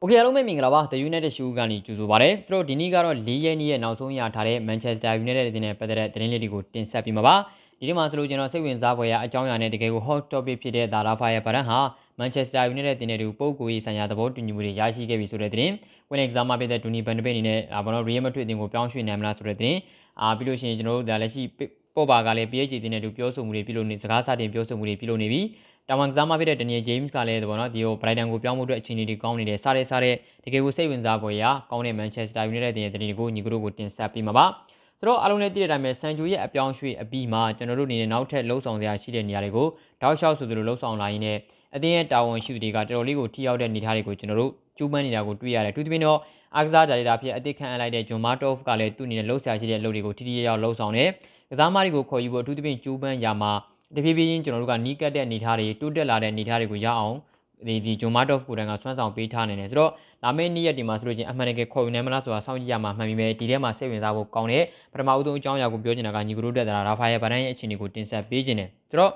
โอเคအားလုံးပဲမင်္ဂလာပါ The United Show ကနေကြိုဆိုပါရစေ။ဆိုတော့ဒီနေ့ကတော့၄ရက်နေ့ရဲ့နောက်ဆုံးရထားတဲ့ Manchester United တင်တဲ့ပတ်သက်တဲ့သတင်းလေးတွေကိုတင်ဆက်ပေးမှာပါ။ဒီနေ့မှာဆိုလို့ကျွန်တော်စိတ်ဝင်စားဖွယ်ရာအကြောင်းအရာနဲ့တကယ်ကို hot topic ဖြစ်တဲ့ဒါလာဖာရဲ့ဗရန်ဟာ Manchester United တင်တဲ့သူပုံကိုရေးဆိုင်ရာသဘောတူညီမှုတွေရရှိခဲ့ပြီဆိုတဲ့သတင်း။ဝင် exam မှာပြတဲ့ဒူနီဘန်ဒပိအနေနဲ့ဘာလို့ Real Madrid တင်ကိုပြောင်းရွှေ့နိုင်မလားဆိုတဲ့သတင်း။အာပြီးလို့ရှိရင်ကျွန်တော်တို့ဒါလက်ရှိပေါ်ပါကလည်း PSG တင်တဲ့သူပြောဆိုမှုတွေပြုလုပ်နေစကားစတင်ပြောဆိုမှုတွေပြုလုပ်နေပြီ။ တာဝန်ကစားမဖြစ်တဲ့ဒနီယယ်ဂျိမ်းစ်ကလည်းပေါ့နော်ဒီကိုဘရိုက်တန်ကိုပြောင်းဖို့အတွက်အခြေအနေတွေကောင်းနေတယ်စားတဲ့စားတဲ့တကယ်ကိုစိတ်ဝင်စားဖွယ်ရာကောင်းတဲ့မန်ချက်စတာယူနိုက်တက်ရဲ့တရင်ကိုညီကတို့ကိုတင်ဆက်ပေးမှာပါဆိုတော့အားလုံးလည်းသိတဲ့အတိုင်းပဲဆန်ဂျူရဲ့အပြောင်းရွှေ့အပြီးမှာကျွန်တော်တို့အနေနဲ့နောက်ထပ်လှုပ်ဆောင်စရာရှိတဲ့နေရာတွေကိုတောက်လျှောက်ဆိုသလိုလှုပ်ဆောင်လာရင်းနဲ့အတင်းရဲ့တာဝန်ရှိသူတွေကတော်တော်လေးကိုထိရောက်တဲ့နေသားတွေကိုကျွန်တော်တို့ကျူးပန်းနေတာကိုတွေ့ရတယ်။သူသဖြင့်တော့အားကစားဒါရိုက်တာဖြစ်အသစ်ခန့်အပ်လိုက်တဲ့ဂျွန်မာတော့ဖ်ကလည်းသူ့အနေနဲ့လှုပ်ရှားရှိတဲ့အလုပ်တွေကိုထိထိရောက်ရောက်လှုပ်ဆောင်တယ်။ကစားမတွေကိုခေါ်ယူဖို့အထူးသဖြင့်ကျူးပန်းရာမှာ တဖြည်းဖြည်းချင်းကျွန်တော်တို့ကနီးကပ်တဲ့အနေအထားတွေတိုးတက်လာတဲ့အနေအထားတွေကိုရအောင်ဒီဒီဂျွန်မာတော့ဖ်ကိုတိုင်ကဆွမ်းဆောင်ပေးထားနေတယ်ဆိုတော့လာမယ့်နေ့ရက်ဒီမှာဆိုလို့ချင်းအမှန်တကယ်ခေါ်ယူနိုင်မလားဆိုတာစောင့်ကြည့်ရမှာမှန်ပြီပဲဒီထဲမှာစိတ်ဝင်စားဖို့ကောင်းတဲ့ပထမဦးဆုံးအကြောင်းအရာကိုပြောချင်တာကညီကတို့တက်တာရာဖာရဲ့ဗရန်ရဲ့အခြေအနေကိုတင်ဆက်ပေးခြင်းတယ်ဆိုတော့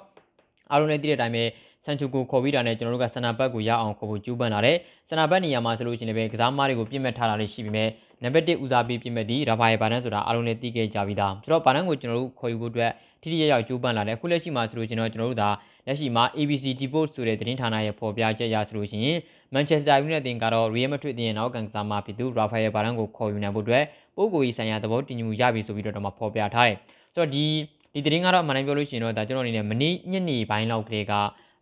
အားလုံးလည်းသိတဲ့အတိုင်းပဲဆန်ချူကိုခေါ်ပြီးတာနဲ့ကျွန်တော်တို့ကစနာဘတ်ကိုရအောင်ခေါ်ဖို့ကြိုးပမ်းလာတယ်စနာဘတ်နေရာမှာဆိုလို့ရှိရင်လည်းကစားမားတွေကိုပြစ်မှတ်ထားတာလေးရှိပြီးမြဲ နံပါတ်1ဦးစားပေးပြစ်မှတ်ဒီရာဖာရဲ့ဗရန်ဆိုတာအားလုံးလည်းသိခဲ့ကြပြီးသားဆိုတော့ဗရန်ကိုကျွန်တော်တို့ခေါ်ယူဖို့အတွက်ထိထိရောက်ရောက်ကြိုးပမ်းလာတယ်အခုလက်ရှိမှာဆိုလို့ကျွန်တော်ကျွန်တော်တို့ဒါလက်ရှိမှာ ABC Deport ဆိုတဲ့သတင်းဌာနရဲ့ဖော်ပြချက်ရဆိုလို့ရှိရင် Manchester United တင်ကတော့ Real Madrid တင်ရဲ့နောက်ကန်ကစားမဖြစ်သူ Rafael Varane ကိုခေါ်ယူနိုင်ဖို့အတွက်ပို့ကိုကြီးဆိုင်ရာသဘောတူညီမှုရပြီဆိုပြီးတော့မှဖော်ပြထားတယ်ဆိုတော့ဒီဒီသတင်းကတော့အမှန်တမ်းပြောလို့ရှိရင်တော့ဒါကျွန်တော်အနေနဲ့မနေ့ညနေပိုင်းလောက်ကလေးက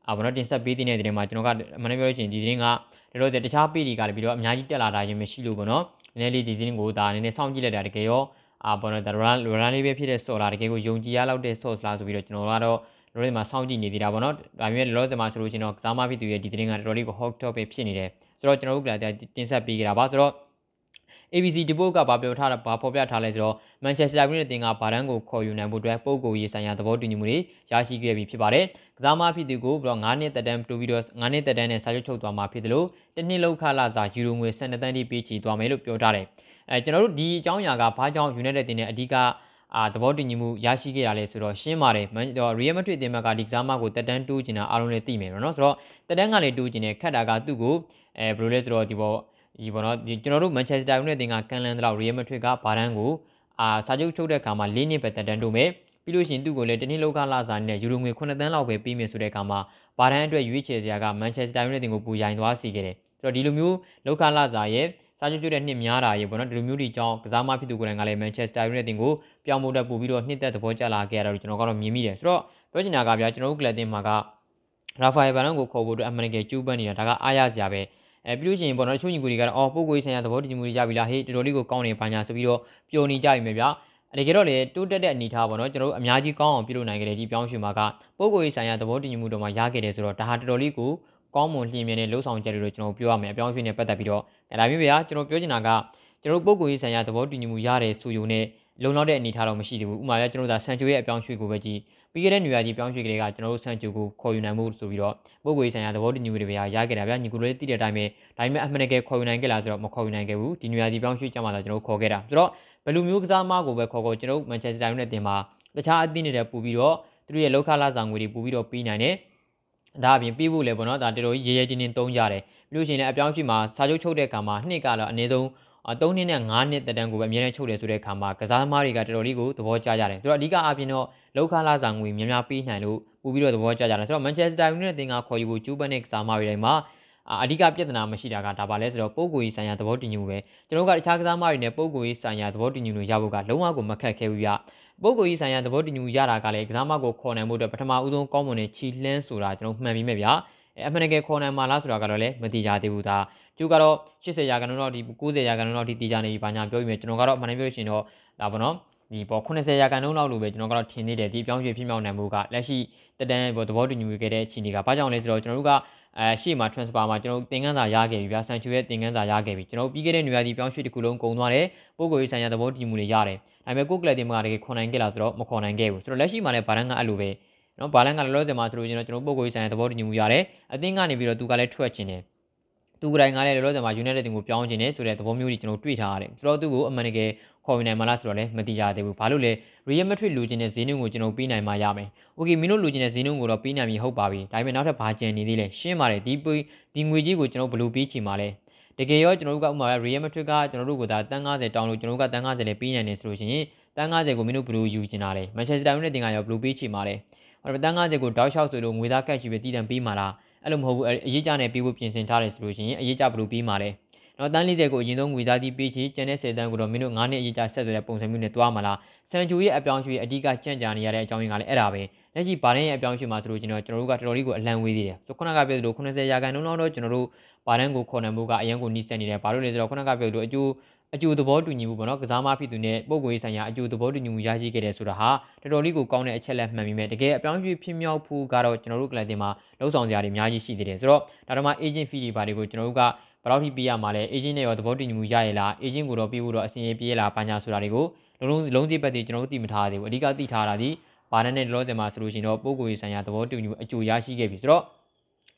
အာဘာလို့တင်ဆက်ပေးတဲ့သတင်းမှာကျွန်တော်ကအမှန်တမ်းပြောလို့ရှိရင်ဒီသတင်းကတော်တော်တခြားပေတွေကလည်းပြီးတော့အများကြီးတက်လာတာရင်မရှိလို့ပေါ့နော် နည်းနည်းလေးဒီသတင်းကိုဒါနည်းနည်းစောင့်ကြည့်လိုက်တာတကယ်ရောအာဘောနော်ဒါရန်ရန်လေးပဲဖြစ်တဲ့ဆော့လာတကယ်ကိုယုံကြည်ရလောက်တဲ့ဆော့လားဆိုပြီးတော့ကျွန်တော်ကတော့လောလောဆယ်မှာစောင့်ကြည့်နေသေးတာပေါ့နော်ဒါပေမဲ့လောလောဆယ်မှာဆိုလို့ရှိရင်တော့ကစားမဖြစ်သူရဲ့ဒီသတင်းကတော်တော်လေးကို hot topic ဖြစ်နေတယ်ဆိုတော့ကျွန်တော်တို့ကလည်းတင်ဆက်ပေးကြတာပါဆိုတော့ ABC ဒီပို့ကဘာပြောထားတာဘာဖော်ပြထားလဲဆိုတော့ Manchester United တင်ကဘာဒန်ကိုခေါ်ယူနိုင်ဖို့အတွက်ပုံကိုရေးဆိုင်ရာသဘောတူညီမှုတွေရရှိခဲ့ပြီဖြစ်ပါတယ်။ကစားမဖြစ်သူကိုပြီးတော့9နှစ်သက်တမ်းတူပြီးတော့9နှစ်သက်တမ်းနဲ့စာချုပ်ချုပ်သွားမှာဖြစ်တယ်လို့တစ်နှစ်လောက်ခလာစာယူရိုငွေ12တန်းတိပေးချီသွားမယ်လို့ပြောထားတယ်။အဲကျွန်တော်တို့ဒီအကြောင်းအရာကဘာကြောင့် United တင်တဲ့အဓိကအာသဘောတူညီမှုရရှိခဲ့ရလဲဆိုတော့ရှင်းပါတယ်။ Real Madrid တင်မှာကဒီကစားမကိုတက်တန်းတူးကျင်တာအားလုံးလည်းသိမယ်နော်ဆိုတော့တက်တန်းကလည်းတူးကျင်တယ်ခက်တာကသူ့ကိုအဲဘယ်လိုလဲဆိုတော့ဒီပေါ် ဒီပေါ့နော်ဒီကျွန်တော်တို့ Manchester United တင်ကကန်လန်တလောက် Real Madrid ကဘာဒန်ကိုအာစာချုပ်ချုပ်တဲ့အခါမှာ၄နှစ်ပဲတက်တန်းတူမယ်ပြီးလို့ရှိရင်သူ့ကိုလည်းတနည်းလောကလာစာနဲ့ယူရိုငွေ9သန်းလောက်ပဲပေးမယ်ဆိုတဲ့အခါမှာဘာဒန်အတွက်ရွေးချယ်စရာက Manchester United တင်ကိုပူရိုင်သွားစေခဲ့တယ်ဆိုတော့ဒီလိုမျိုးလောကလာစာရဲ့စာချုပ်ကျွတ်တဲ့နှစ်များတာရေပေါ့နော်ဒီလိုမျိုးဒီကြောင်းကစားမဖြစ်သူကိုယ်တိုင်ကလည်း Manchester United တင်ကိုပြောင်းဖို့တက်ပို့ပြီးတော့နှစ်သက်သဘောကျလာခဲ့ရတာကိုကျွန်တော်ကတော့မြင်မိတယ်ဆိုတော့ပြောချင်တာကဗျာကျွန်တော်တို့ကလပ်တင်မှာကရာဖာယယ်ဗန်ကိုခေါ်ဖို့အတွက်အမှန်တကယ်ကြိုးပမ်းနေတာဒါကအားရစရာပဲ အဲပြီးလို့ရှိရင်ပေါ့နော်တချို့ညီကိုတွေကတော့အော်ပို့ကိုကြီးဆိုင်ရာသဘောတူညီမှုတွေရပြီလားဟေးတော်တော်လေးကိုကောင်းနေပါညာဆိုပြီးတော့ပျော်နေကြပြီမယ်ဗျာတကယ်တော့လေတိုးတက်တဲ့အနေထားပေါ့နော်ကျွန်တော်တို့အများကြီးကောင်းအောင်ပြုလုပ်နိုင်ခဲ့တဲ့ဒီပြောင်းရွှေ့မှာကပို့ကိုကြီးဆိုင်ရာသဘောတူညီမှုတော့မှရခဲ့တယ်ဆိုတော့ဒါဟာတော်တော်လေးကိုကောင်းမွန်လျင်မြင်တဲ့လှုပ်ဆောင်ချက်တွေလို့ကျွန်တော်ပြောရမယ်အပြောင်းရွှေ့နဲ့ပတ်သက်ပြီးတော့ဒါမျိုးဗျာကျွန်တော်ပြောချင်တာကကျွန်တော်တို့ပုံကိုရေးဆိုင်ရာသဘောတူညီမှုရတယ်ဆိုယူနဲ့ လုံလောက်တဲ့အနေထားတော့မရှိသေးဘူးဥပမာရကျွန်တော်တို့ဒါဆန်ချိုရဲ့အပြောင်းရွှေ့ကိုပဲကြည့်ပြီးခဲ့တဲ့နေရာကြီးပြောင်းရွှေ့ကလေးကကျွန်တော်တို့ဆန်ချိုကိုခေါ်ယူနိုင်မှုဆိုပြီးတော့ပုံကိုရေးဆိုင်ရာသဘောတူညီမှုတွေပဲရခဲ့တာဗျညီကိုလေးသိတဲ့အတိုင်းပဲဒါပေမဲ့အမှန်တကယ်ခေါ်ယူနိုင်ခဲ့လားဆိုတော့မခေါ်ယူနိုင်ခဲ့ဘူးဒီနေရာကြီးပြောင်းရွှေ့ကြမှာတော့ကျွန်တော်ခေါ်ခဲ့တာဆိုတော့ဘယ်လိုမျိုးကစားမကိုပဲခေါ်ခေါ်ကျွန်တော်မန်ချက်စတာယူနိုက်တင်မှာတခြားအသင်းတွေလည်းပူပြီးတော့သူတို့ရဲ့လောက်ခလာဆောင်ငွေတွေပူပြီးတော့ပြီးနိုင်တယ်ဒါအပြင်ပြီးဖို့လည်းပေါ့နော်ဒါတော်တော်ကြီးရေရဲတင်းတင်းသုံးကြတယ်ပြီးလို့ရှိရင်လည်းအပြောင်းရှိမှာစာချုပ်ချုပ်တဲ့အခါမှာနှစ်ကလည်းအနည်းဆုံး 3နှစ်နဲ့5နှစ်တက်တန်းကိုပဲအများနဲ့ချုပ်တယ်ဆိုတဲ့အခါမှာကစားသမားတွေကတော်တော်လေးကိုသဘောကျကြတယ်ဆိုတော့အဓိကအပြင်တော့လောက်ခလာဆောင်ငွေများများပေးနိုင်လို့ပို့ပြီးတော့သဘောကျကြတယ်ဆိုတော့ Manchester United တင်ကခေါ်ယူဖို့ကျူးပန်းတဲ့ကစားသမားတွေတိုင်းမှာအဓိကပြဿနာမရှိတာကဒါပါလဲဆိုတော့ပုံကိုကြီးဆိုင်ရာသဘောတူညီမှုပဲကျွန်တော်ကတခြားကစားသမားတွေနဲ့ပုံကိုကြီးဆိုင်ရာသဘောတူညီမှုရဖို့ကလုံးဝကိုမခက်ခဲဘူးပြပုံကိုကြီးဆိုင်ရာသဘောတူညီမှုရတာကလည်းကစားသမားကိုခေါ်နိုင်ဖို့အတွက်ပထမဦးဆုံးကောင်းမွန်တဲ့ချီလန်းဆိုတာကျွန်တော်မှန်ပြီးမြဲဗျာအမှန်တကယ်ခေါ်နိုင်မှာလားဆိုတာကတော့လည်းမတိကြသေးဘူးဒါ ကျူကတော့80ရာခိုင်နှုန်းလောက်ဒီ90ရာခိုင်နှုန်းလောက်ထိတည်ကြနေပြီဘာညာပြောပြီးမြဲကျွန်တော်ကတော့အမှန်တကယ်ပြောလို့ရှိရင်တော့ဒါပေါ့နော်ဒီပေါ်80ရာခိုင်နှုန်းလောက်လို့ပဲကျွန်တော်ကတော့ထင်နေတယ်ဒီပြောင်းရွှေ့ဖြစ်မြောက်နိုင်မှုကလက်ရှိတတန်းပေါ်သဘောတူညီမှုခဲ့တဲ့အခြေအနေကဘာကြောင့်လဲဆိုတော့ကျွန်တော်တို့ကအဲရှေ့မှာ transfer မှာကျွန်တော်သင်ခန်းစာရခဲ့ပြီဗျာဆန်ချူရဲ့သင်ခန်းစာရခဲ့ပြီကျွန်တော်ပြီးခဲ့တဲ့နေရာဒီပြောင်းရွှေ့တစ်ခုလုံးကုန်သွားတယ်ပို့ကိုရေးဆိုင်ရာသဘောတူညီမှုတွေရတယ်ဒါပေမဲ့ကိုကလပ်တင်မှာတကယ်ခွန်နိုင်ခဲ့လားဆိုတော့မခွန်နိုင်ခဲ့ဘူးဆိုတော့လက်ရှိမှာလည်းဘာလန်ကအဲ့လိုပဲနော်ဘာလန်ကလောလောဆယ်မှာဆိုလို့ကျွန်တော်ကျွန်တော်ပုံကိုရေးဆိုင်တဲ့သဘောတူညီမှုရတယ်အသင်းကနေပြီးတော့သူကလည်းထွက်ချင်တယ် သူကတိုင်းကလည်းလောလောဆယ်မှာ United တင်ကိုပြောင်းချင်တယ်ဆိုတဲ့သဘောမျိုးကြီးကျွန်တော်တွေ့ထားရတယ်ဆိုတော့သူ့ကိုအမှန်တကယ်ခေါ်ယူနိုင်မလားဆိုတော့လည်းမသိကြသေးဘူးဘာလို့လဲ Real Madrid လူချင်တဲ့ဈေးနှုန်းကိုကျွန်တော်ပေးနိုင်မှရမယ်။ Okay မင်းတို့လူချင်တဲ့ဈေးနှုန်းကိုတော့ပေးနိုင်ပြီဟုတ်ပါပြီ။ဒါပေမဲ့နောက်ထပ်ဘာကြံနေသေးလဲရှင်းပါတယ်ဒီဒီငွေကြီးကိုကျွန်တော်ဘယ်လိုပေးချင်မှာလဲ။တကယ်ရောကျွန်တော်တို့ကဥပမာ Real Madrid ကကျွန်တော်တို့ကဒါတန်း90တောင်းလို့ကျွန်တော်တို့ကတန်း90လည်းပေးနိုင်တယ်ဆိုလို့ရှိရင်တန်း90ကိုမင်းတို့ဘယ်လိုယူချင်တာလဲ Manchester United တင်ကရောဘယ်လိုပေးချင်ပါလဲအဲ့တော့တန်း90ကိုတောက်လျှောက်ဆိုလို့ငွေသားကတ်ရှိပဲတည်တံပေးမှာလား အဲ့လိုမဟုတ်ဘူးအရေးကြနဲ့ပေးဖို့ပြင်ဆင်ထားတယ်ဆိုလို့ရှိရင်အရေးကြဘယ်လိုပေးမှာလဲနော်တန်း40ကိုအရင်ဆုံးငွေသားတီးပေးချီကျန်တဲ့10တန်းကိုတော့မင်းတို့9နှစ်အရေးကြဆက်ဆိုတဲ့ပုံစံမျိုးနဲ့တွားမှာလားဆန်ချူရဲ့အပြောင်းရွှေ့အဓိကကြံ့ကြာနေရတဲ့အကြောင်းရင်းကလည်းအဲ့ဒါပဲလက်ရှိဘာဒန်ရဲ့အပြောင်းရွှေ့မှာဆိုလို့ကျွန်တော်ကျွန်တော်တို့ကတော်တော်လေးကိုအလံဝေးသေးတယ်ဆိုခုနကပြောသလို80ရာခိုင်နှုန်းလောက်တော့ကျွန်တော်တို့ဘာဒန်ကိုခေါ်နိုင်မှုကအရင်ကိုနှိစက်နေတယ်ဘာလို့လဲဆိုတော့ခုနကပြောသလိုအကျိုး အကျိုးသဘောတူညီမှုပေါ့နော်ကစားမဖြစ်သူနဲ့ပုံကိုရေးဆိုင်ရာအကျိုးသဘောတူညီမှုရရှိခဲ့တယ်ဆိုတာဟာတော်တော်လေးကိုကောင်းတဲ့အချက်လက်မှန်ပြီးမြဲတကယ်အပြောင်းရွှေ့ဖြစ်မြောက်ဖို့ကတော့ကျွန်တော်တို့ကလပ်တင်မှာလှုပ်ဆောင်စရာတွေအများကြီးရှိသေးတယ်ဆိုတော့ဒါတော့မှ agent fee တွေဘာတွေကိုကျွန်တော်တို့ကဘယ်လောက်ထိပေးရမှာလဲ agent နဲ့ရောသဘောတူညီမှုရရလား agent ကိုတော့ပေးဖို့တော့အစီအရင်ပေးရလားပါညာဆိုတာတွေကိုလုံးလုံးစည်းပတ်တွေကျွန်တော်တို့သိမထားသေးဘူးအဓိကသိထားတာဒီဘာနဲ့လောဆယ်မှာဆိုလို့ရှိရင်တော့ပုံကိုရေးဆိုင်ရာသဘောတူညီမှုအကျိုးရရှိခဲ့ပြီဆိုတော့